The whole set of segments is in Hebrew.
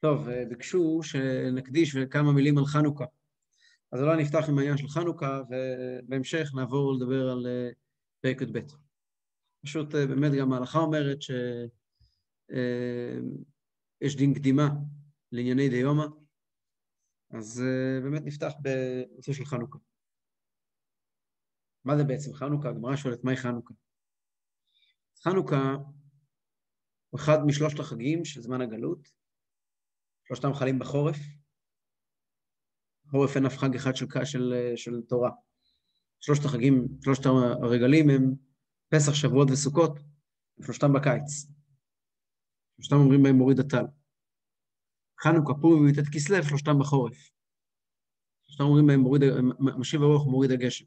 טוב, ביקשו שנקדיש כמה מילים על חנוכה. אז אולי נפתח עם העניין של חנוכה, ובהמשך נעבור לדבר על פרק י"ב. פשוט באמת גם ההלכה אומרת שיש דין קדימה לענייני דיומא, אז באמת נפתח בנושא של חנוכה. מה זה בעצם חנוכה? הגמרא שואלת, מהי חנוכה? חנוכה הוא אחד משלושת החגים של זמן הגלות, שלושתם חלים בחורף. חורף אין אף חג אחד של, של, של תורה. שלושת החגים, שלושת הרגלים הם פסח, שבועות וסוכות, שלושתם בקיץ. שלושתם אומרים בהם מוריד הטל. חנוכה, פורים וי"ט כסלו, שלושתם בחורף. שלושתם אומרים בהם מוריד, משיב הרוח ומוריד הגשם.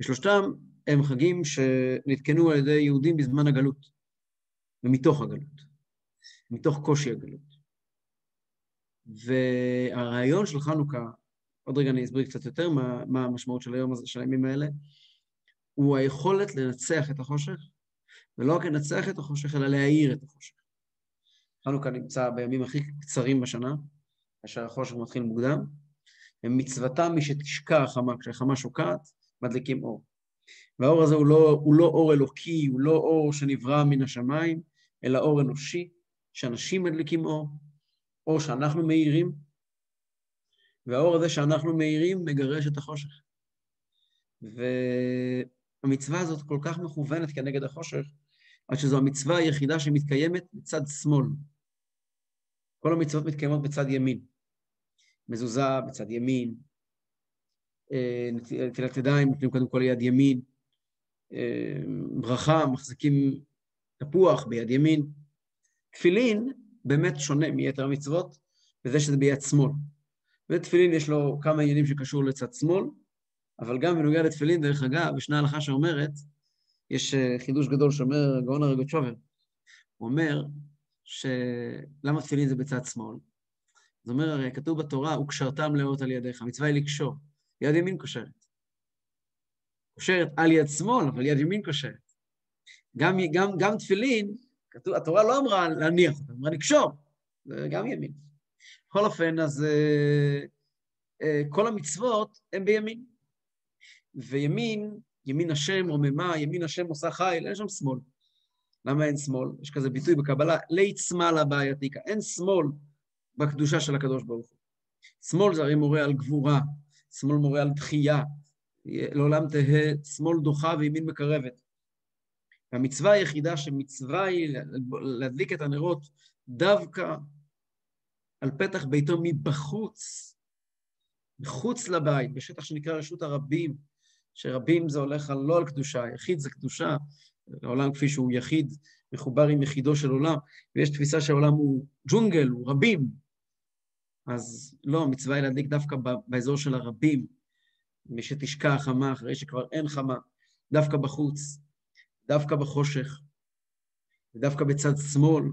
ושלושתם הם חגים שנתקנו על ידי יהודים בזמן הגלות, ומתוך הגלות, מתוך קושי הגלות. והרעיון של חנוכה, עוד רגע אני אסביר קצת יותר מה, מה המשמעות של היום הזה, של הימים האלה, הוא היכולת לנצח את החושך, ולא רק לנצח את החושך, אלא להאיר את החושך. חנוכה נמצא בימים הכי קצרים בשנה, כאשר החושך מתחיל מוקדם, ומצוותם מי שתשקע החמה, כשהחמה שוקעת, מדליקים אור. והאור הזה הוא לא, הוא לא אור אלוקי, הוא לא אור שנברא מן השמיים, אלא אור אנושי, שאנשים מדליקים אור, אור שאנחנו מאירים, והאור הזה שאנחנו מאירים מגרש את החושך. והמצווה הזאת כל כך מכוונת כנגד החושך, עד שזו המצווה היחידה שמתקיימת בצד שמאל. כל המצוות מתקיימות בצד ימין. מזוזה בצד ימין, אה, נטילת ידיים נותנים קודם כל ליד ימין, אה, ברכה, מחזיקים תפוח ביד ימין. תפילין באמת שונה מיתר המצוות, בזה שזה ביד שמאל. ותפילין יש לו כמה עניינים שקשור לצד שמאל, אבל גם בנוגע לתפילין, דרך אגב, ישנה הלכה שאומרת, יש אה, חידוש גדול שאומר גאון הרגוצ'ובר, הוא אומר שלמה תפילין זה בצד שמאל? זה אומר, הרי כתוב בתורה, וקשרתם לאות על ידיך, המצווה היא לקשור, יד ימין קושרת. קושרת על יד שמאל, אבל יד ימין קושרת. גם, גם, גם תפילין, כתוב, התורה לא אמרה להניח אותה, אמרה לקשור, זה גם ימין. בכל אופן, אז uh, uh, כל המצוות הן בימין. וימין, ימין השם רוממה, ימין השם עושה חיל, אין שם שמאל. למה אין שמאל? יש כזה ביטוי בקבלה, לית שמאלה בעייתיקה. אין שמאל בקדושה של הקדוש ברוך הוא. שמאל זה הרי מורה על גבורה, שמאל מורה על דחייה, לעולם תהא שמאל דוחה וימין מקרבת. והמצווה היחידה שמצווה היא להדליק את הנרות דווקא על פתח ביתו מבחוץ, מחוץ לבית, בשטח שנקרא רשות הרבים, שרבים זה הולך על, לא על קדושה, יחיד זה קדושה, העולם כפי שהוא יחיד, מחובר עם יחידו של עולם, ויש תפיסה שהעולם הוא ג'ונגל, הוא רבים. אז לא, המצווה היא להדליק דווקא באזור של הרבים, מי שתשקע החמה אחרי שכבר אין חמה, דווקא בחוץ, דווקא בחושך, ודווקא בצד שמאל,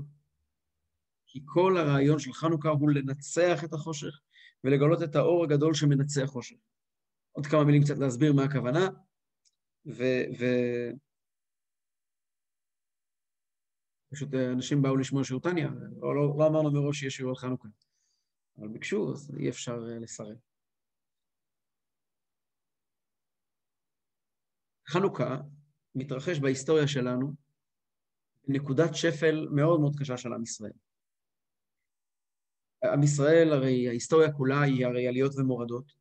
כי כל הרעיון של חנוכה הוא לנצח את החושך ולגלות את האור הגדול שמנצח חושך. עוד כמה מילים קצת להסביר מה הכוונה, ו... ו... פשוט אנשים באו לשמוע שיעור תניא, לא, לא, לא אמרנו מראש שיש שיעור על חנוכה. אבל ביקשו, אז אי אפשר אה, לסרב. חנוכה מתרחש בהיסטוריה שלנו נקודת שפל מאוד מאוד קשה של עם ישראל. עם ישראל, הרי ההיסטוריה כולה היא הרי עליות ומורדות.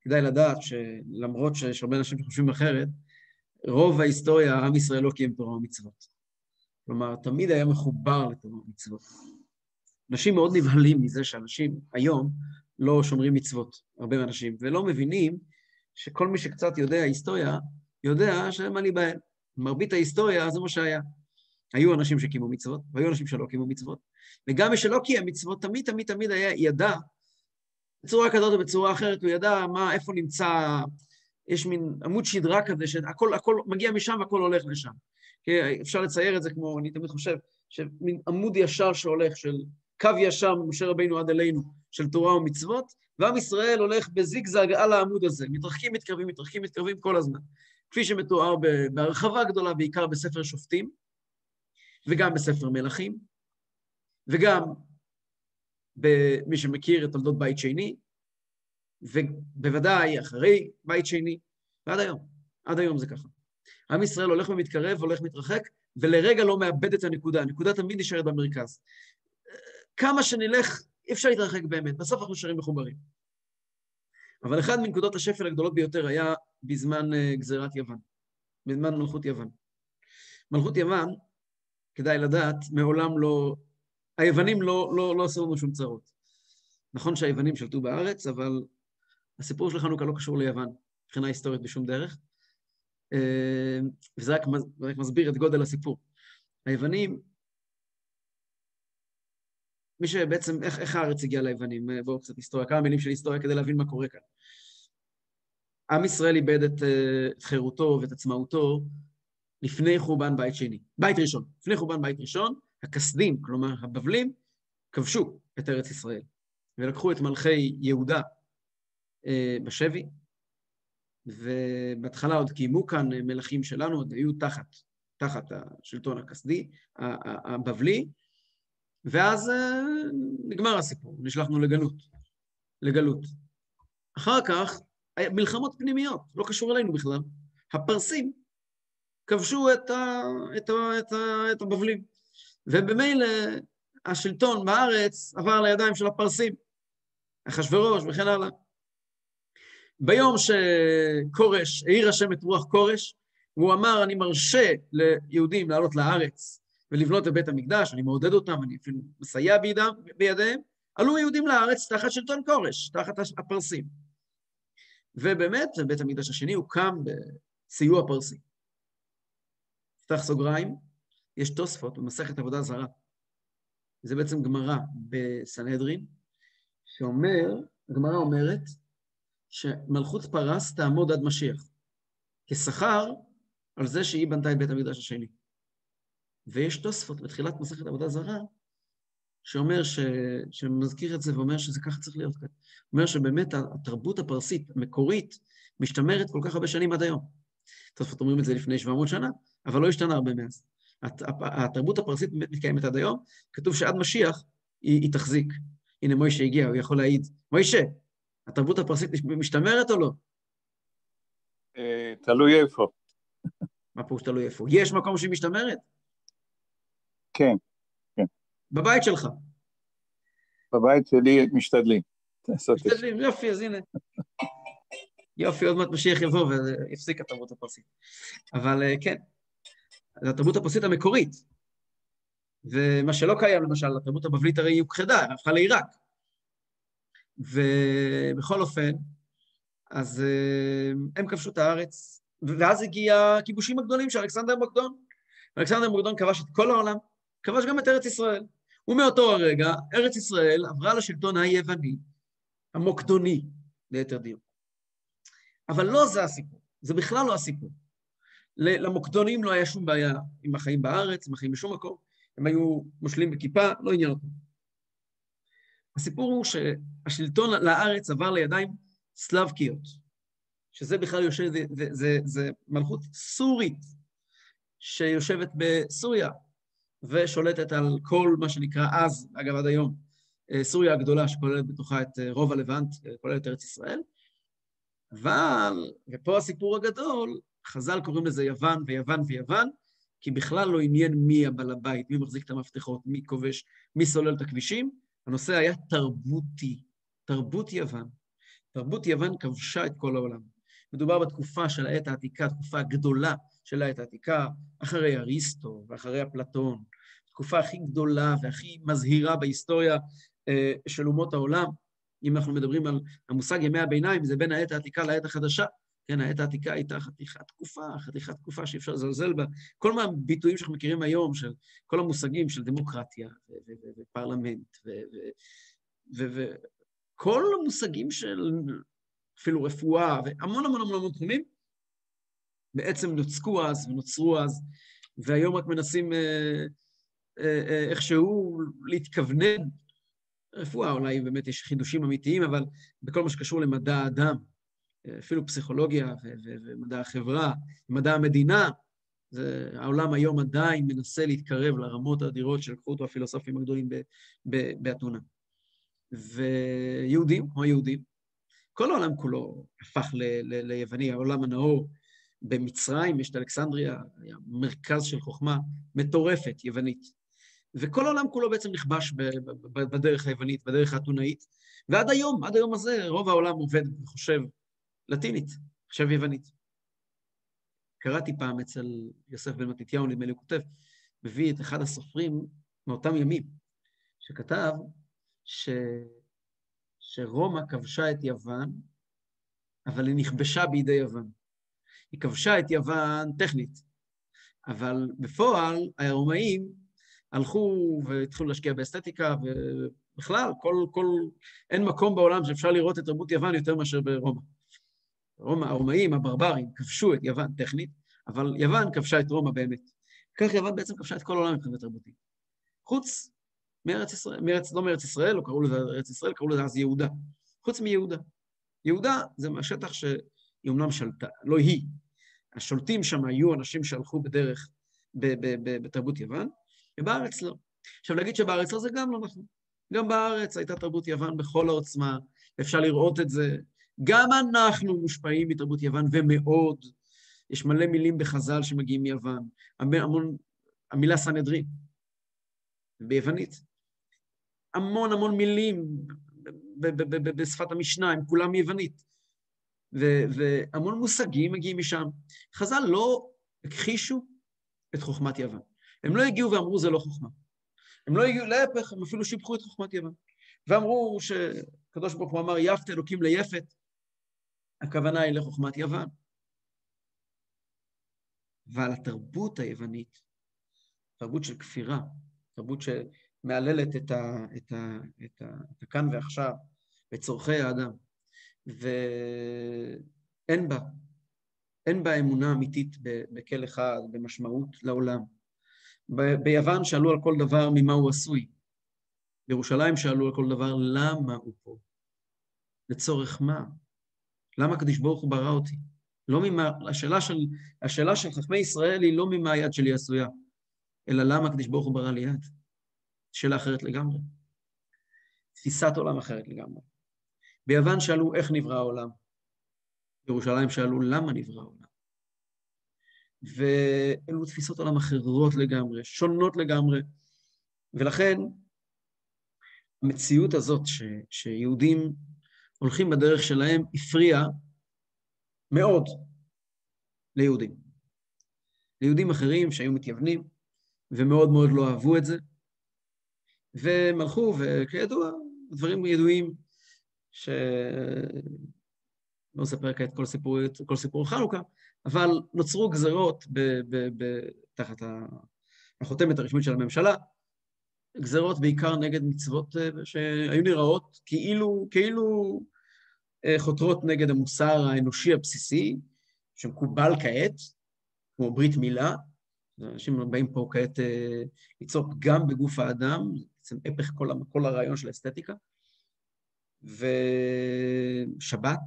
כדאי לדעת שלמרות שיש הרבה אנשים שחושבים אחרת, רוב ההיסטוריה, עם ישראל לא קיים תורה ומצוות. כלומר, תמיד היה מחובר לתורה ומצוות. אנשים מאוד נבהלים מזה שאנשים היום לא שומרים מצוות, הרבה אנשים, ולא מבינים שכל מי שקצת יודע היסטוריה, יודע שאין מה להיבהל. מרבית ההיסטוריה זה מה שהיה. היו אנשים שקיימו מצוות, והיו אנשים שלא קיימו מצוות, וגם מי שלא קיים מצוות, תמיד תמיד תמיד היה, ידע, בצורה כזאת או בצורה אחרת, הוא ידע מה, איפה נמצא, יש מין עמוד שדרה כזה, שהכל הכל מגיע משם והכל הולך לשם. אפשר לצייר את זה כמו, אני תמיד חושב, שמין עמוד ישר שהולך, של קו ישר ממשה רבינו עד אלינו, של תורה ומצוות, ועם ישראל הולך בזיגזג על העמוד הזה, מתרחקים, מתקרבים, מתרחקים, מתקרבים כל הזמן. כפי שמתואר בהרחבה גדולה, בעיקר בספר שופטים, וגם בספר מלכים, וגם במי שמכיר את תולדות בית שני, ובוודאי אחרי בית שני, ועד היום. עד היום זה ככה. עם ישראל הולך ומתקרב, הולך ומתרחק, ולרגע לא מאבד את הנקודה. הנקודה תמיד נשארת במרכז. כמה שנלך, אי אפשר להתרחק באמת, בסוף אנחנו נשארים מחוברים. אבל אחד מנקודות השפל הגדולות ביותר היה בזמן uh, גזירת יוון, בזמן מלכות יוון. מלכות יוון, כדאי לדעת, מעולם לא... היוונים לא, לא, לא עשו לנו שום צרות. נכון שהיוונים שלטו בארץ, אבל הסיפור של חנוכה לא קשור ליוון, מבחינה היסטורית בשום דרך. אה, וזה רק, רק מסביר את גודל הסיפור. היוונים, מי שבעצם, איך, איך הארץ הגיעה ליוונים? אה, בואו קצת היסטוריה, כמה מילים של היסטוריה כדי להבין מה קורה כאן. עם ישראל איבד את, אה, את חירותו ואת עצמאותו לפני חורבן בית שני, בית ראשון. לפני חורבן בית ראשון, הכסדים, כלומר הבבלים, כבשו את ארץ ישראל, ולקחו את מלכי יהודה אה, בשבי, ובהתחלה עוד קיימו כאן מלכים שלנו, עוד היו תחת, תחת השלטון הכסדי, הבבלי, ואז אה, נגמר הסיפור, נשלחנו לגלות, לגלות. אחר כך, מלחמות פנימיות, לא קשור אלינו בכלל. הפרסים כבשו את, ה, את, ה, את, ה, את הבבלים, ובמילא השלטון בארץ עבר לידיים של הפרסים, אחשוורוש וכן הלאה. ביום שכורש, העיר השם את רוח כורש, והוא אמר, אני מרשה ליהודים לעלות לארץ ולבנות את בית המקדש, אני מעודד אותם, אני אפילו מסייע בידם, בידיהם, עלו היהודים לארץ תחת שלטון כורש, תחת הפרסים. ובאמת, בית המקדש השני הוקם בסיוע פרסי. פתח סוגריים, יש תוספות במסכת עבודה זרה. זה בעצם גמרא בסנהדרין, שאומר, הגמרא אומרת, שמלכות פרס תעמוד עד משיח, כשכר על זה שהיא בנתה את בית המקדש השני. ויש תוספות בתחילת מסכת עבודה זרה, שאומר, ש... שמזכיר את זה ואומר שזה ככה צריך להיות כאן. אומר שבאמת התרבות הפרסית, המקורית, משתמרת כל כך הרבה שנים עד היום. תוספות אומרים את זה לפני 700 שנה, אבל לא השתנה הרבה מאז. התרבות הפרסית מתקיימת עד היום, כתוב שעד משיח היא, היא תחזיק. הנה מוישה הגיע, הוא יכול להעיד. מוישה, התרבות הפרסית משתמרת או לא? אה, תלוי איפה. מה פירוש תלוי איפה? יש מקום שהיא משתמרת? כן, כן. בבית שלך. בבית שלי משתדלים. משתדלים, יופי, אז הנה. יופי, עוד מעט משיח יבוא ויפסיק התרבות הפרסית. אבל אה, כן, זו התרבות הפרסית המקורית. ומה שלא קיים, למשל, התרבות הבבלית הרי היא הוכחדה, הפכה לעיראק. ובכל אופן, אז אה, הם כבשו את הארץ, ואז הגיע הכיבושים הגדולים של אלכסנדר מוקדון. אלכסנדר מוקדון כבש את כל העולם, כבש גם את ארץ ישראל. ומאותו הרגע, ארץ ישראל עברה לשלטון היווני, המוקדוני, ליתר דיוק. אבל לא זה הסיפור, זה בכלל לא הסיפור. למוקדונים לא היה שום בעיה עם החיים בארץ, עם החיים בשום מקום, הם היו מושלים בכיפה, לא עניין אותם. הסיפור הוא שהשלטון לארץ עבר לידיים סלבקיות, שזה בכלל יושב, זה, זה, זה, זה מלכות סורית שיושבת בסוריה ושולטת על כל מה שנקרא אז, אגב עד היום, אה, סוריה הגדולה שכוללת בתוכה את אה, רוב הלבנט, אה, כוללת ארץ ישראל, אבל, ופה הסיפור הגדול, חז"ל קוראים לזה יוון ויוון ויוון, כי בכלל לא עניין מי הבעל הבית, מי מחזיק את המפתחות, מי כובש, מי סולל את הכבישים, הנושא היה תרבותי, תרבות יוון. תרבות יוון כבשה את כל העולם. מדובר בתקופה של העת העתיקה, תקופה גדולה של העת העתיקה, אחרי אריסטו ואחרי אפלטון, תקופה הכי גדולה והכי מזהירה בהיסטוריה אה, של אומות העולם. אם אנחנו מדברים על המושג ימי הביניים, זה בין העת העתיקה לעת החדשה. כן, העת העתיקה הייתה חתיכת תקופה, חתיכת תקופה שאי אפשר לזלזל בה. כל מהביטויים שאנחנו מכירים היום, של כל המושגים של דמוקרטיה ופרלמנט, וכל המושגים של אפילו רפואה, והמון המון המון המון תחומים, בעצם נוצקו אז ונוצרו אז, והיום רק מנסים אה, אה, אה, איכשהו להתכוונן. רפואה אולי באמת יש חידושים אמיתיים, אבל בכל מה שקשור למדע האדם, אפילו פסיכולוגיה ומדע החברה, מדע המדינה, זה, העולם היום עדיין מנסה להתקרב לרמות האדירות שלקחו אותו הפילוסופים הגדולים באתונה. ויהודים, כמו יהודים, כל העולם כולו הפך ל- ל- ליווני, העולם הנאור. במצרים יש את אלכסנדריה, היה מרכז של חוכמה מטורפת, יוונית. וכל העולם כולו בעצם נכבש בדרך היוונית, בדרך האתונאית, ועד היום, עד היום הזה, רוב העולם עובד וחושב לטינית, חושב יוונית. קראתי פעם אצל יוסף בן מתתיהו, נדמה לי, הוא כותב, מביא את אחד הסופרים מאותם ימים, שכתב ש... שרומא כבשה את יוון, אבל היא נכבשה בידי יוון. היא כבשה את יוון טכנית, אבל בפועל הרומאים הלכו והתחילו להשקיע באסתטיקה, ובכלל, כל, כל, אין מקום בעולם שאפשר לראות את תרבות יוון יותר מאשר ברומא. רומא, הרומאים, הברברים, כבשו את יוון טכנית, אבל יוון כבשה את רומא באמת. כך יוון בעצם כבשה את כל העולם מבחינת תרבותית. חוץ מארץ ישראל, מארץ, לא מארץ ישראל, לא קראו לזה ארץ ישראל, קראו לזה אז יהודה. חוץ מיהודה. יהודה זה השטח שהיא אומנם שלטה, לא היא. השולטים שם היו אנשים שהלכו בדרך, בתרבות יוון, ובארץ לא. עכשיו, להגיד שבארץ לא זה גם לא נכון. גם בארץ הייתה תרבות יוון בכל העוצמה, אפשר לראות את זה. גם אנחנו מושפעים מתרבות יוון, ומאוד. יש מלא מילים בחז"ל שמגיעים מיוון. המון, המילה סנהדרין, ביוונית. המון המון מילים בשפת המשנה, הם כולם מיוונית. והמון מושגים מגיעים משם. חז"ל לא הכחישו את חוכמת יוון. הם לא הגיעו ואמרו, זה לא חוכמה. הם לא הגיעו, להפך, הם אפילו שיבחו את חוכמת יוון. ואמרו שקדוש ברוך הוא אמר, יפת אלוקים ליפת, הכוונה היא לחוכמת יוון. ועל התרבות היוונית, תרבות של כפירה, תרבות שמהללת את, ה, את, ה, את, ה, את הכאן ועכשיו, את צורכי האדם, ואין בה, אין בה אמונה אמיתית בכל אחד, במשמעות לעולם. ב- ביוון שאלו על כל דבר ממה הוא עשוי. בירושלים שאלו על כל דבר למה הוא פה. לצורך מה? למה הקדוש ברוך הוא ברא אותי? לא ממה, השאלה של, השאלה של חכמי ישראל היא לא ממה היד שלי עשויה, אלא למה הקדוש ברוך הוא ברא לי יד. שאלה אחרת לגמרי. תפיסת עולם אחרת לגמרי. ביוון שאלו איך נברא העולם. בירושלים שאלו למה נברא העולם. ואלו תפיסות עולם אחרות לגמרי, שונות לגמרי. ולכן המציאות הזאת ש, שיהודים הולכים בדרך שלהם הפריעה מאוד ליהודים. ליהודים אחרים שהיו מתייוונים ומאוד מאוד לא אהבו את זה, והם הלכו, וכידוע, דברים ידועים, ש... לא אספר כעת כל סיפור, כל סיפור חנוכה, אבל נוצרו גזרות ב, ב, ב, תחת החותמת הרשמית של הממשלה, גזרות בעיקר נגד מצוות אה, שהיו נראות כאילו, כאילו אה, חותרות נגד המוסר האנושי הבסיסי, שמקובל כעת, כמו ברית מילה. אנשים באים פה כעת אה, ליצור פגם בגוף האדם, בעצם הפך כל, כל הרעיון של האסתטיקה. ושבת,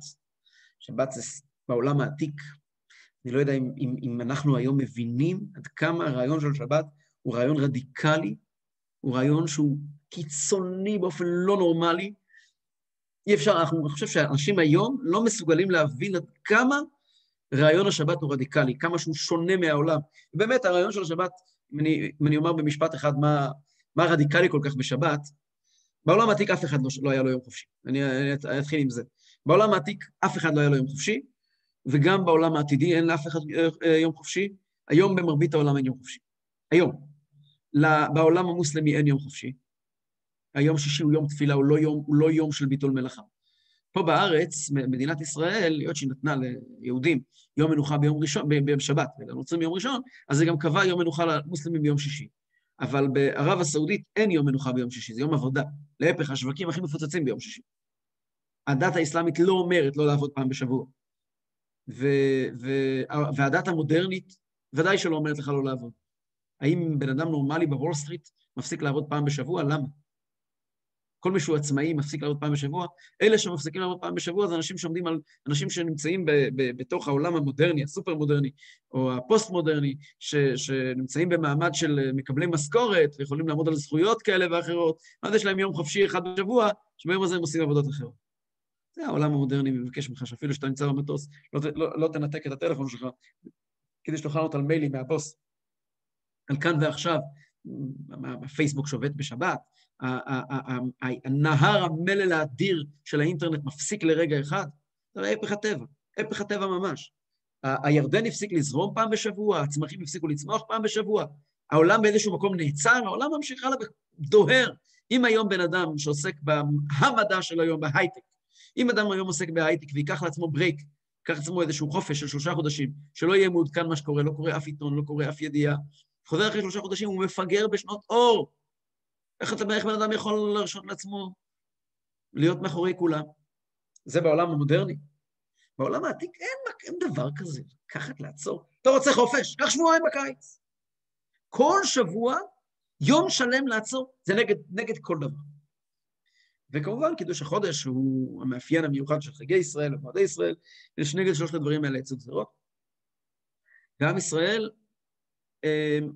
שבת זה בעולם העתיק. אני לא יודע אם, אם, אם אנחנו היום מבינים עד כמה הרעיון של שבת הוא רעיון רדיקלי, הוא רעיון שהוא קיצוני באופן לא נורמלי. אי אפשר, אנחנו, אני חושב שאנשים היום לא מסוגלים להבין עד כמה רעיון השבת הוא רדיקלי, כמה שהוא שונה מהעולם. באמת, הרעיון של השבת, אם אני, אם אני אומר במשפט אחד מה, מה רדיקלי כל כך בשבת, בעולם העתיק אף אחד לא, לא היה לו יום חופשי. אני, אני, אני אתחיל עם זה. בעולם העתיק אף אחד לא היה לו יום חופשי, וגם בעולם העתידי אין לאף אחד אה, יום חופשי. היום במרבית העולם אין יום חופשי. היום. בעולם המוסלמי אין יום חופשי. היום שישי הוא יום תפילה, הוא לא יום, הוא לא יום של ביטול מלאכה. פה בארץ, מדינת ישראל, היות שהיא נתנה ליהודים יום מנוחה ביום ראשון, בשבת, ולנוצרים ביום ראשון, אז זה גם קבע יום מנוחה למוסלמים ביום שישי. אבל בערב הסעודית אין יום מנוחה ביום שישי, זה יום עבודה. להפך, השווקים הכי מפוצצים ביום שישי. הדת האסלאמית לא אומרת לא לעבוד פעם בשבוע. ו- ו- והדת המודרנית ודאי שלא אומרת לך לא לעבוד. האם בן אדם נורמלי בוול סטריט מפסיק לעבוד פעם בשבוע? למה? כל מי שהוא עצמאי מפסיק לעבוד פעם בשבוע. אלה שמפסיקים לעבוד פעם בשבוע זה אנשים שעומדים על, אנשים שנמצאים ב, ב, בתוך העולם המודרני, הסופר-מודרני, או הפוסט-מודרני, ש, שנמצאים במעמד של מקבלי משכורת, ויכולים לעמוד על זכויות כאלה ואחרות, אז יש להם יום חופשי אחד בשבוע, שביום הזה הם עושים עבודות אחרות. זה העולם המודרני, מבקש ממך שאפילו שאתה נמצא במטוס, לא, לא, לא תנתק את הטלפון שלך, כדי שתוכל לענות על מיילים מהבוס, על כאן ועכשיו, הפייסבוק שובת בשבת, הנהר המלל האדיר של האינטרנט מפסיק לרגע אחד, זה הפך הטבע, הפך הטבע ממש. הירדן הפסיק לזרום פעם בשבוע, הצמחים הפסיקו לצמוח פעם בשבוע, העולם באיזשהו מקום נעצר, העולם ממשיך הלאה ודוהר. אם היום בן אדם שעוסק במדע של היום, בהייטק, אם אדם היום עוסק בהייטק ויקח לעצמו ברייק, ייקח לעצמו איזשהו חופש של שלושה חודשים, שלא יהיה מעודכן מה שקורה, לא קורא אף עיתון, לא קורא אף ידיעה, חוזר אחרי שלושה חודשים, הוא מפגר בשנות אור. איך, אתה, איך בן אדם יכול להרשות לעצמו להיות מאחורי כולם? זה בעולם המודרני. בעולם העתיק אין, אין דבר כזה, לקחת, לעצור. אתה רוצה חופש, קח שבועיים בקיץ. כל שבוע, יום שלם לעצור, זה נגד, נגד כל דבר. וכמובן, קידוש החודש הוא המאפיין המיוחד של חגי ישראל ומועדי ישראל, יש נגד שלושת הדברים האלה יצאו גזירות. ועם ישראל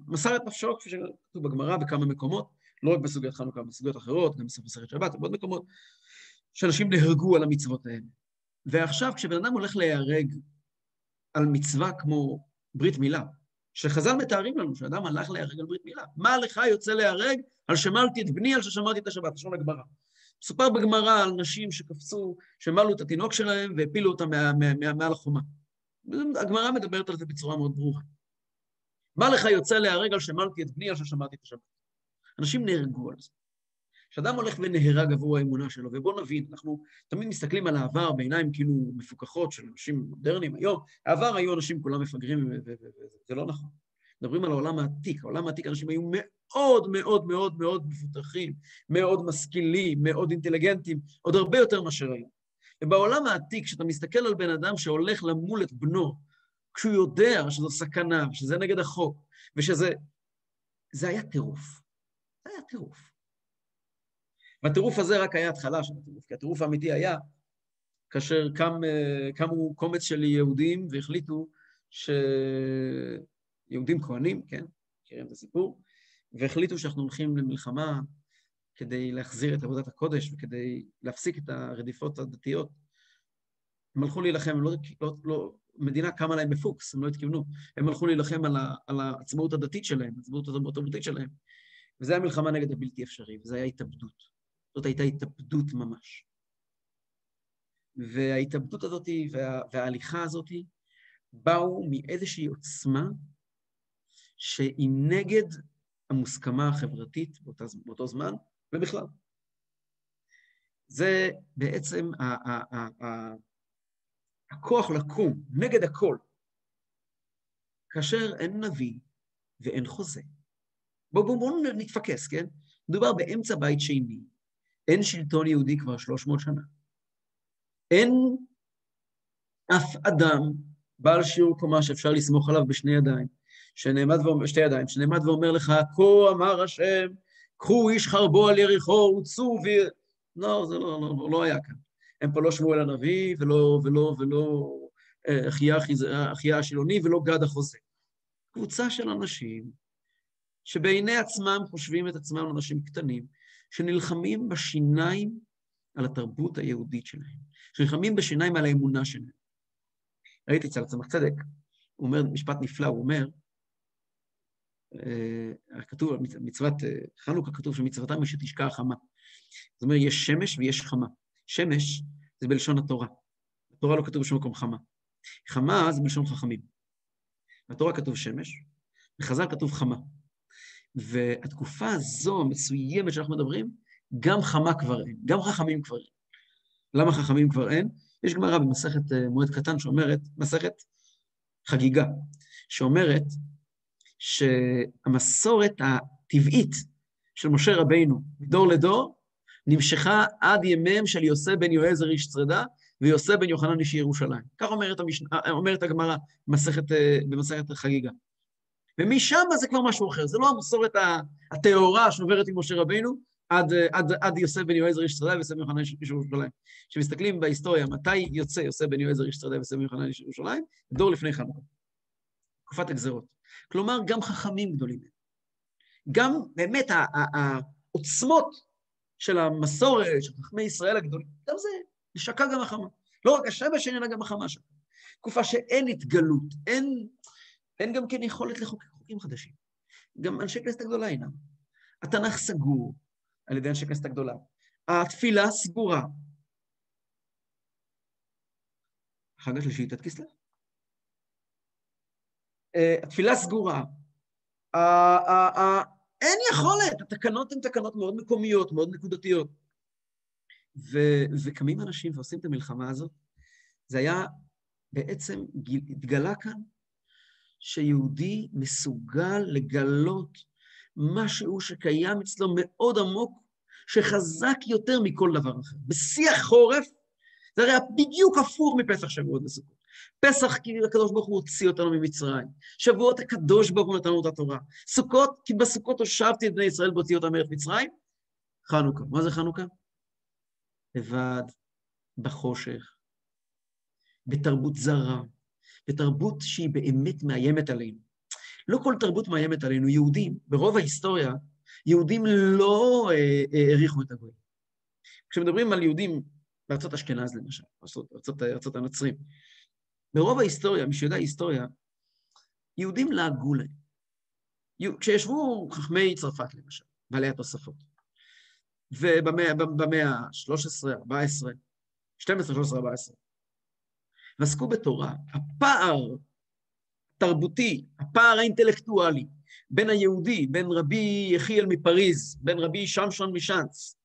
מסר את נפשו, כפי שכתוב בגמרא בכמה מקומות, לא רק בסוגיית חנוכה, בסוגיות אחרות, גם בסוף מסכת שבת ובעוד מקומות, שאנשים נהרגו על המצוות האלה. ועכשיו, כשבן אדם הולך להיהרג על מצווה כמו ברית מילה, שחז"ל מתארים לנו שאדם הלך להיהרג על ברית מילה, מה לך יוצא להיהרג על שמלתי את בני, על ששמרתי את השבת, לשון הגמרא. מסופר בגמרא על נשים שקפצו, שמלו את התינוק שלהם והפילו אותם מעל החומה. הגמרא מדברת על זה בצורה מאוד ברורה. מה לך יוצא להיהרג על שמלתי את בני, על ששמרתי את השבת? אנשים נהרגו על זה. כשאדם הולך ונהרג עבור האמונה שלו, ובואו נבין, אנחנו תמיד מסתכלים על העבר בעיניים כאילו מפוקחות של אנשים מודרניים היום, העבר היו אנשים כולם מפגרים, וזה לא נכון. מדברים על העולם העתיק, העולם העתיק אנשים היו מאוד מאוד מאוד מאוד מפותחים, מאוד משכילים, מאוד אינטליגנטים, עוד הרבה יותר מאשר היום. ובעולם העתיק, כשאתה מסתכל על בן אדם שהולך למול את בנו, כשהוא יודע שזו סכנה, ושזה נגד החוק, ושזה... זה היה טירוף. זה היה טירוף. והטירוף הזה רק היה התחלה של הטירוף, כי הטירוף האמיתי היה כאשר קם, אה, קמו קומץ של יהודים והחליטו ש... יהודים כהנים, כן, מכירים את הסיפור, והחליטו שאנחנו הולכים למלחמה כדי להחזיר את עבודת הקודש וכדי להפסיק את הרדיפות הדתיות. הם הלכו להילחם, לא, לא, לא, מדינה קמה להם בפוקס, הם לא התכוונו. הם הלכו להילחם על, ה, על העצמאות הדתית שלהם, העצמאות התרבותית שלהם. וזו הייתה מלחמה נגד הבלתי אפשרי, וזו הייתה התאבדות. זאת הייתה התאבדות ממש. וההתאבדות הזאת וה, וההליכה הזאת באו מאיזושהי עוצמה שהיא נגד המוסכמה החברתית באותה, באותו זמן, ובכלל. זה בעצם ה- ה- ה- ה- הכוח לקום נגד הכל, כאשר אין נביא ואין חוזה. בואו בוא, בוא נתפקס, כן? מדובר באמצע בית שני, אין שלטון יהודי כבר 300 שנה. אין אף אדם בעל שיעור קומה שאפשר לסמוך עליו בשני ידיים. שנעמד ואומר, שתי ידיים, שנעמד ואומר לך, כה אמר השם, קחו איש חרבו על יריחו, וצאו ו... לא, זה לא, לא, לא היה כאן. הם פה לא שמואל הנביא, ולא, ולא, ולא אה, אחיה השילוני, ולא גד החוזה. קבוצה של אנשים שבעיני עצמם חושבים את עצמם אנשים קטנים, שנלחמים בשיניים על התרבות היהודית שלהם, שנלחמים בשיניים על האמונה שלהם. ראיתי אצל הצמח צדק, הוא אומר משפט נפלא, הוא אומר, אה, כתוב מצוות אה, חנוכה, כתוב שמצוותם היא שתשקע החמה. זאת אומרת, יש שמש ויש חמה. שמש זה בלשון התורה. בתורה לא כתוב בשום מקום חמה. חמה זה בלשון חכמים. בתורה כתוב שמש, בחז"ל כתוב חמה. והתקופה הזו המסוימת שאנחנו מדברים, גם חמה כבר אין, גם חכמים כבר אין. למה חכמים כבר אין? יש גמרא במסכת אה, מועד קטן שאומרת, מסכת חגיגה, שאומרת שהמסורת הטבעית של משה רבינו מדור לדור נמשכה עד ימיהם של יוסף בן יועזר איש צרדה ויוסף בן יוחנן איש ירושלים. כך אומרת, המש... אומרת הגמרא במסכת, במסכת חגיגה. ומשם זה כבר משהו אחר, זה לא המסורת הטהורה שעוברת עם משה רבינו, עד, עד, עד יוסף בן יועזר איש צרדה ויוסף בן יוחנן איש ירושלים. כשמסתכלים בהיסטוריה, מתי יוצא יוסף בן יועזר איש צרדה ויוסף בן יוחנן איש ירושלים? דור לפני חנוכה. תקופת הגזרות. כלומר, גם חכמים גדולים. גם באמת העוצמות של המסורת, של חכמי ישראל הגדולים, גם זה, שקע גם החמה. לא רק השמש, אלא גם החמה שם. תקופה שאין התגלות, אין, אין גם כן יכולת לחוקק חוקים חדשים. גם אנשי כנסת הגדולה אינם. התנ"ך סגור על ידי אנשי כנסת הגדולה. התפילה סגורה. חג השלישי, י"ט כסלו. אה, התפילה סגורה. אין יכולת, התקנות הן תקנות מאוד מקומיות, מאוד נקודתיות. ו- וקמים אנשים ועושים את המלחמה הזאת. זה היה בעצם, התגלה כאן שיהודי מסוגל לגלות משהו שקיים אצלו מאוד עמוק, שחזק יותר מכל דבר אחר. בשיא החורף, זה הרי בדיוק הפוך מפסח שבועות וסוכות. פסח כי הקדוש ברוך הוא הוציא אותנו ממצרים. שבועות הקדוש ברוך הוא נתנו את התורה. סוכות, כי בסוכות הושבתי את בני ישראל והוציא אותם מארץ מצרים. חנוכה. מה זה חנוכה? לבד, בחושך, בתרבות זרה, בתרבות שהיא באמת מאיימת עלינו. לא כל תרבות מאיימת עלינו. יהודים, ברוב ההיסטוריה, יהודים לא אה, אה, את הגויים. כשמדברים על יהודים בארצות אשכנז למשל, ארצות, ארצות, ארצות הנוצרים, ברוב ההיסטוריה, מי שיודע היסטוריה, יהודים לעגו להם. כשישבו חכמי צרפת למשל, בעלי התוספות, ובמאה ה-13, 14, 12, 13, 14, ועסקו בתורה, הפער התרבותי, הפער האינטלקטואלי בין היהודי, בין רבי יחיאל מפריז, בין רבי שמשון משאנץ,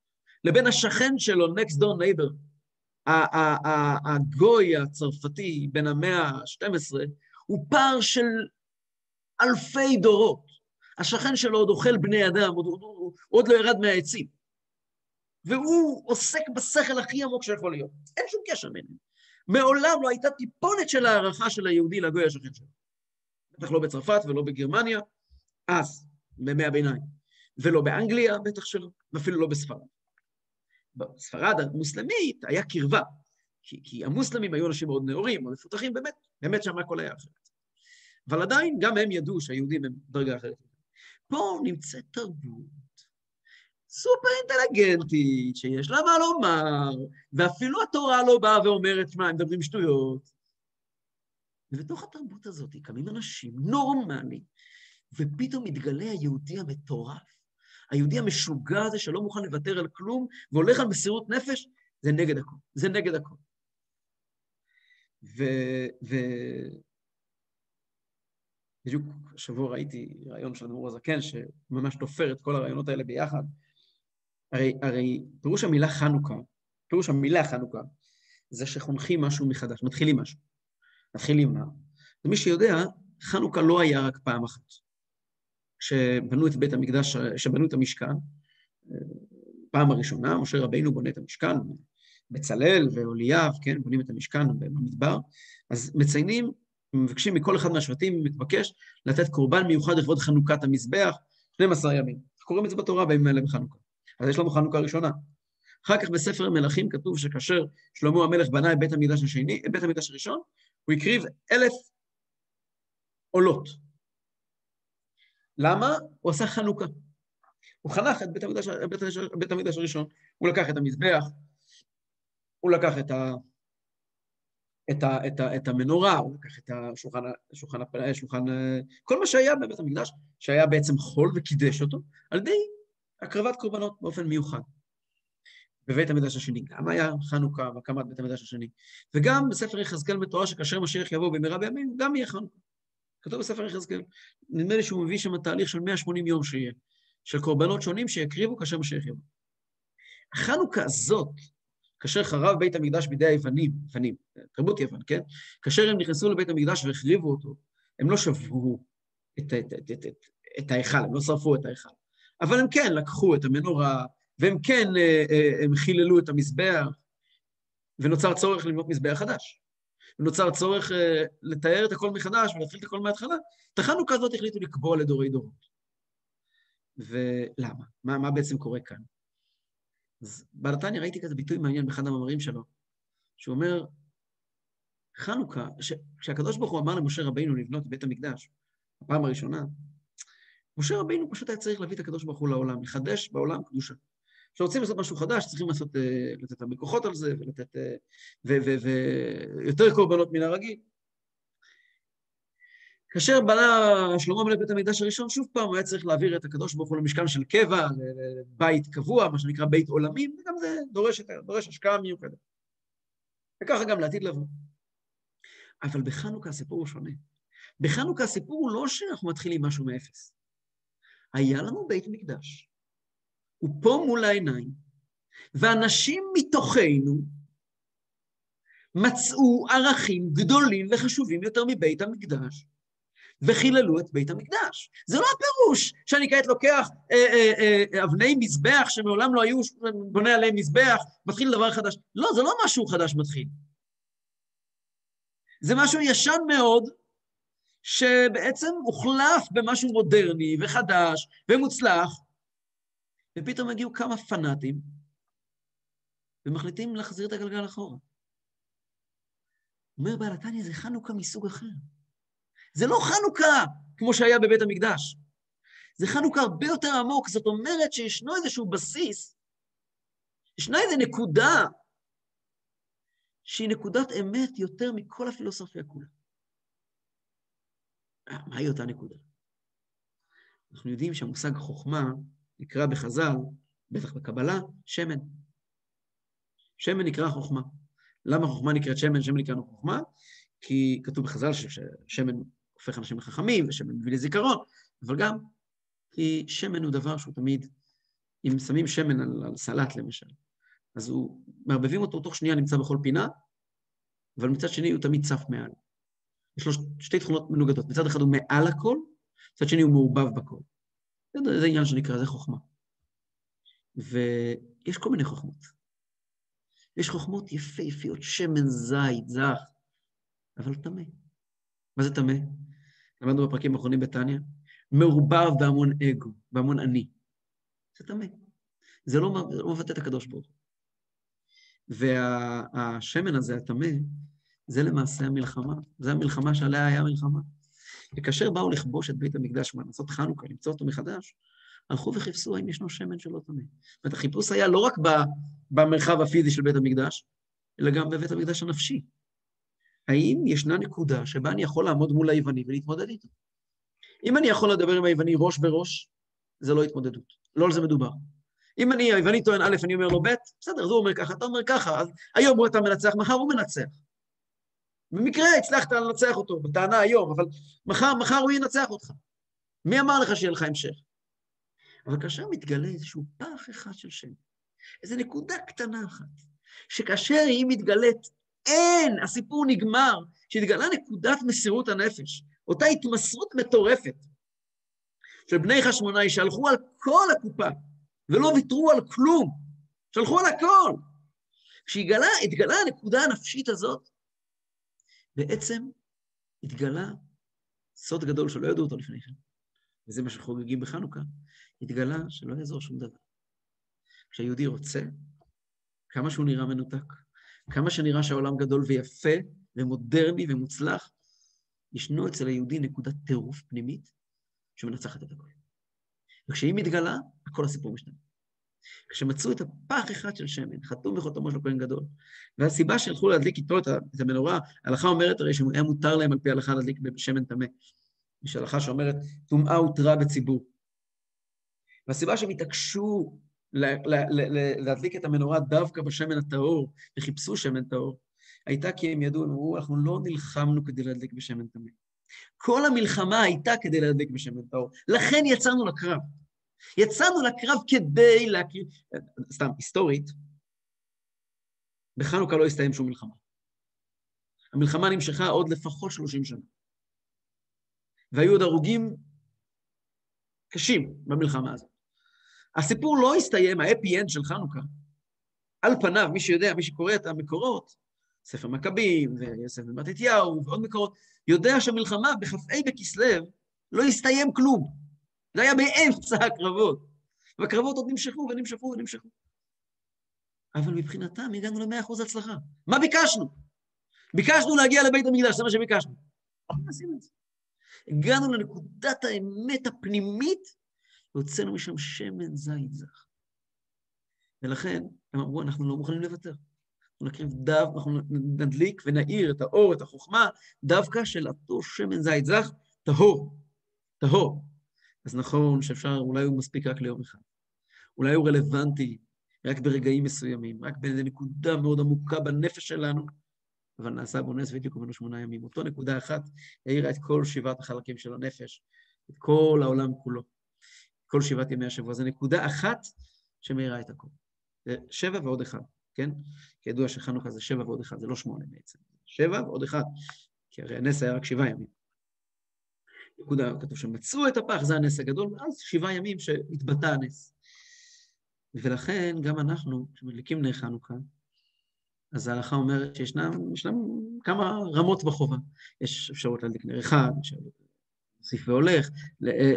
לבין השכן שלו, next door neighbor, הגוי הצרפתי בן המאה ה-12, הוא פער של אלפי דורות. השכן שלו עוד אוכל בני אדם, עוד, עוד, עוד לא ירד מהעצים. והוא עוסק בשכל הכי עמוק שיכול להיות. אין שום קשר ביניהם. מעולם לא הייתה טיפונת של הערכה של היהודי לגוי השכן שלו. בטח לא בצרפת ולא בגרמניה, אז, בימי הביניים. ולא באנגליה, בטח שלא, ואפילו לא בספרד. בספרד המוסלמית היה קרבה, כי, כי המוסלמים היו אנשים מאוד נאורים, מאוד מפותחים, באמת, באמת שם הכל היה אחרת. אבל עדיין גם הם ידעו שהיהודים הם דרגה אחרת. פה נמצאת תרבות סופר אינטליגנטית, שיש לה מה לומר, ואפילו התורה לא באה ואומרת, שמע, הם מדברים שטויות. ובתוך התרבות הזאת קמים אנשים נורמליים, ופתאום מתגלה היהודי המטורף, היהודי המשוגע הזה שלא מוכן לוותר על כלום, והולך על מסירות נפש, זה נגד הכל. זה נגד הכל. ו... ו... בדיוק השבוע ראיתי רעיון של אדמו"ר הזקן, שממש תופר את כל הרעיונות האלה ביחד. הרי, הרי פירוש המילה חנוכה, פירוש המילה חנוכה, זה שחונכים משהו מחדש, מתחילים משהו. מתחילים מה? ומי שיודע, חנוכה לא היה רק פעם אחת. כשבנו את בית המקדש, כשבנו את המשכן, פעם הראשונה, משה רבינו בונה את המשכן, בצלאל ואוליאב, כן, בונים את המשכן במדבר, אז מציינים, מבקשים מכל אחד מהשבטים, מתבקש, לתת קורבן מיוחד לכבוד חנוכת המזבח, 12 ימים. קוראים את זה בתורה בימים האלה בחנוכה. אז יש לנו חנוכה ראשונה. אחר כך בספר מלכים כתוב שכאשר שלמה המלך בנה את בית המקדש השני, את בית המקדש הראשון, הוא הקריב אלף עולות. למה? הוא עשה חנוכה. הוא חנך את בית המקדש, הראשון. הוא לקח את המזבח, הוא לקח את, ה, את, ה, את, ה, את המנורה, הוא לקח את השולחן, השולחן, השולחן, כל מה שהיה בבית המקדש, שהיה בעצם חול וקידש אותו, על ידי הקרבת קורבנות באופן מיוחד. בבית המקדש השני גם היה חנוכה והקמת בית המקדש השני. וגם בספר יחזקאל מתואר שכאשר משיח יבוא במהרה בימים, גם יהיה חנוכה. כתוב בספר יחזקאל. נדמה לי שהוא מביא שם תהליך של 180 יום שיהיה, של קורבנות שונים שיקריבו כאשר משיח יבוא. החנוכה הזאת, כאשר חרב בית המקדש בידי היוונים, יוונים, תרבות יוון, כן? כאשר הם נכנסו לבית המקדש והחריבו אותו, הם לא שברו את, את, את, את, את, את ההיכל, הם לא שרפו את ההיכל. אבל הם כן לקחו את המנורה, והם כן אה, אה, הם חיללו את המזבח, ונוצר צורך לבנות מזבח חדש. ונוצר צורך אה, לתאר את הכל מחדש ולהתחיל את הכל מההתחלה. את החנוכה הזאת החליטו לקבוע לדורי דורות. ולמה? מה, מה בעצם קורה כאן? אז בעל התניא ראיתי כזה ביטוי מעניין באחד המאמרים שלו, שהוא אומר, חנוכה, כשהקדוש ברוך הוא אמר למשה רבינו לבנות בית המקדש, הפעם הראשונה, משה רבינו פשוט היה צריך להביא את הקדוש ברוך הוא לעולם, לחדש בעולם קדושה. כשרוצים לעשות משהו חדש, צריכים לעשות, אה, לתת הרבה כוחות על זה, ולתת, אה, ויותר קורבנות מן הרגיל. כאשר בנה שלמה מלך בית המקדש הראשון, שוב פעם הוא היה צריך להעביר את הקדוש ברוך הוא למשכן של קבע, לבית קבוע, מה שנקרא בית עולמים, וגם זה דורש, דורש השקעה מיוחדת. וככה גם לעתיד לבוא. אבל בחנוכה הסיפור הוא שונה. בחנוכה הסיפור הוא לא שאנחנו מתחילים משהו מאפס. היה לנו בית מקדש, הוא פה מול העיניים, ואנשים מתוכנו מצאו ערכים גדולים וחשובים יותר מבית המקדש, וחיללו את בית המקדש. זה לא הפירוש שאני כעת לוקח אה, אה, אה, אבני מזבח שמעולם לא היו, בונה עליהם מזבח, מתחיל דבר חדש. לא, זה לא משהו חדש מתחיל. זה משהו ישן מאוד, שבעצם הוחלף במשהו מודרני וחדש ומוצלח, ופתאום הגיעו כמה פנאטים ומחליטים להחזיר את הגלגל אחורה. אומר בעל התניא, זה חנוכה מסוג אחר. זה לא חנוכה כמו שהיה בבית המקדש. זה חנוכה הרבה יותר עמוק, זאת אומרת שישנו איזשהו בסיס, ישנה איזו נקודה שהיא נקודת אמת יותר מכל הפילוסופיה כולה. מהי אותה נקודה? אנחנו יודעים שהמושג חוכמה נקרא בחז"ל, בטח בקבלה, שמן. שמן נקרא חוכמה. למה חוכמה נקראת שמן, שמן נקרא חוכמה? כי כתוב בחז"ל ששמן הופך אנשים לחכמים, ושמן מביא לזיכרון, אבל גם כי שמן הוא דבר שהוא תמיד, אם שמים שמן על, על סלט למשל, אז הוא, מערבבים אותו, תוך שנייה נמצא בכל פינה, אבל מצד שני הוא תמיד צף מעל. יש לו שתי תכונות מנוגדות. מצד אחד הוא מעל הכל, מצד שני הוא מעובב בכל. זה, זה עניין שנקרא, זה חוכמה. ויש כל מיני חוכמות. יש חוכמות יפהפיות, שמן זית, זך, אבל טמא. מה זה טמא? למדנו בפרקים האחרונים בתניא, מעורבב בהמון אגו, בהמון אני. זה טמא. זה לא, לא מבטא את הקדוש ברוך הוא. והשמן הזה, הטמא, זה למעשה המלחמה. זו המלחמה שעליה היה מלחמה. וכאשר באו לכבוש את בית המקדש, לעשות חנוכה, למצוא אותו מחדש, הלכו וחיפשו האם ישנו שמן שלא טמא. זאת אומרת, החיפוש היה לא רק במרחב הפיזי של בית המקדש, אלא גם בבית המקדש הנפשי. האם ישנה נקודה שבה אני יכול לעמוד מול היווני ולהתמודד איתו? אם אני יכול לדבר עם היווני ראש בראש, זה לא התמודדות. לא על זה מדובר. אם אני, היווני טוען א', אני אומר לו ב', בסדר, אז הוא אומר ככה, אתה אומר ככה, אז היום הוא אתה מנצח, מחר הוא מנצח. במקרה הצלחת לנצח אותו, בטענה היום, אבל מחר, מחר הוא ינצח אותך. מי אמר לך שיהיה לך המשך? אבל כאשר מתגלה איזשהו פח אחד של שם, איזו נקודה קטנה אחת, שכאשר היא מתגלית, אין, הסיפור נגמר, שהתגלה נקודת מסירות הנפש, אותה התמסרות מטורפת של בני חשמונאי שהלכו על כל הקופה ולא ויתרו על כלום, שהלכו על הכל. כשהתגלה הנקודה הנפשית הזאת, בעצם התגלה סוד גדול שלא ידעו אותו לפני כן, וזה מה שחוגגים בחנוכה, התגלה שלא יעזור שום דבר. כשהיהודי רוצה, כמה שהוא נראה מנותק, כמה שנראה שהעולם גדול ויפה ומודרני ומוצלח, ישנו אצל היהודי נקודת טירוף פנימית שמנצחת את הכול. וכשהיא מתגלה, הכל הסיפור משתנה. כשמצאו את הפח אחד של שמן, חתום בחותמו של כהן גדול, והסיבה שהלכו להדליק איתו את המנורה, ההלכה אומרת הרי שהיה מותר להם על פי ההלכה להדליק בשמן טמא. יש הלכה שאומרת, טומאה הותרה בציבור. והסיבה שהם התעקשו להדליק את המנורה דווקא בשמן הטהור, וחיפשו שמן טהור, הייתה כי הם ידעו, הם אמרו, אנחנו לא נלחמנו כדי להדליק בשמן טמא. כל המלחמה הייתה כדי להדליק בשמן טהור. לכן יצאנו לקרב. יצאנו לקרב כדי להקריב... סתם, היסטורית, בחנוכה לא הסתיים שום מלחמה. המלחמה נמשכה עוד לפחות 30 שנה. והיו עוד הרוגים קשים במלחמה הזאת. הסיפור לא הסתיים, האפי אנד של חנוכה. על פניו, מי שיודע, מי שקורא את המקורות, ספר מכבים בן מתתיהו ועוד מקורות, יודע שהמלחמה בכ"ה בכסלו לא הסתיים כלום. זה היה באמצע הקרבות. והקרבות עוד נמשכו ונמשכו ונמשכו. אבל מבחינתם הגענו למאה אחוז הצלחה. מה ביקשנו? ביקשנו להגיע לבית המקדש, זה מה שביקשנו. עשינו את זה. הגענו לנקודת האמת הפנימית, והוצאנו משם שמן זית זך. ולכן הם אמרו, אנחנו לא מוכנים לוותר. אנחנו נקריב דו, אנחנו נדליק ונאיר את האור, את החוכמה, דווקא של אותו שמן זית זך, טהור, טהור. אז נכון שאפשר, אולי הוא מספיק רק ליום אחד. אולי הוא רלוונטי רק ברגעים מסוימים, רק באיזו נקודה מאוד עמוקה בנפש שלנו, אבל נעשה בו נס בדיוק ובנו שמונה ימים. אותו נקודה אחת העירה את כל שבעת החלקים של הנפש, את כל העולם כולו, כל שבעת ימי השבוע. זו נקודה אחת שמאירה את הכל. זה שבע ועוד אחד, כן? כידוע שחנוכה זה שבע ועוד אחד, זה לא שמונה בעצם. שבע ועוד אחד, כי הרי הנס היה רק שבעה ימים. נקודה, כתוב שמצאו את הפח, זה הנס הגדול, ואז שבעה ימים שהתבטא הנס. ולכן גם אנחנו, כשמדליקים נר חנוכה, אז ההלכה אומרת שישנם כמה רמות בחובה. יש אפשרות להדליק נר אחד, מוסיף והולך,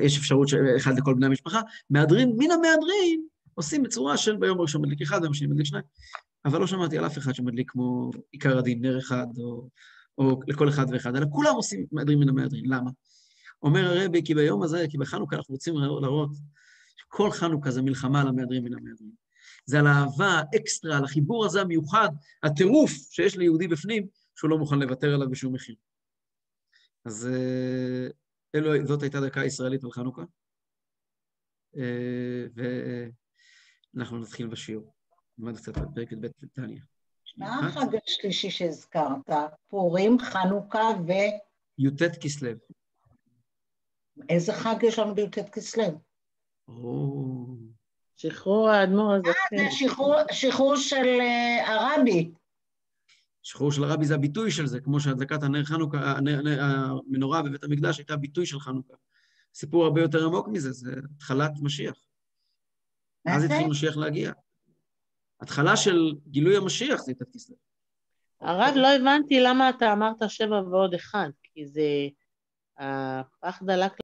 יש אפשרות אחד לכל בני המשפחה. מהדרין, מן המהדרין, עושים בצורה של ביום הראשון מדליק אחד, ביום שני מדליק שניים. אבל לא שמעתי על אף אחד שמדליק כמו עיקר הדין, נר אחד, או, או לכל אחד ואחד, אלא כולם עושים מהדרין מן המהדרין. למה? אומר הרבי, כי ביום הזה, כי בחנוכה אנחנו רוצים להראות שכל חנוכה זה מלחמה על המהדרין מן המהדרין. זה על האהבה האקסטרה, על החיבור הזה המיוחד, הטירוף שיש ליהודי בפנים, שהוא לא מוכן לוותר עליו בשום מחיר. אז אה, אלו, זאת הייתה דקה ישראלית על חנוכה, אה, ואנחנו נתחיל בשיעור. נלמד קצת על פרק ב' בטניה. מה החג השלישי שהזכרת? פורים, חנוכה ו... י"ט כסלו. איזה חג יש לנו בי"ט כסלו? שחרור האדמו"ר הזה. אה, זה שחרור של אה, הרבי. שחרור של הרבי זה הביטוי של זה, כמו שהדלקת הנר חנוכה, המנורה בבית המקדש הייתה ביטוי של חנוכה. סיפור הרבה יותר עמוק מזה, זה התחלת משיח. אז התחיל משיח להגיע. התחלה של גילוי המשיח זה י"ט כסלו. הרב, לא הבנתי למה אתה אמרת שבע ועוד אחד, כי זה... הפח דלק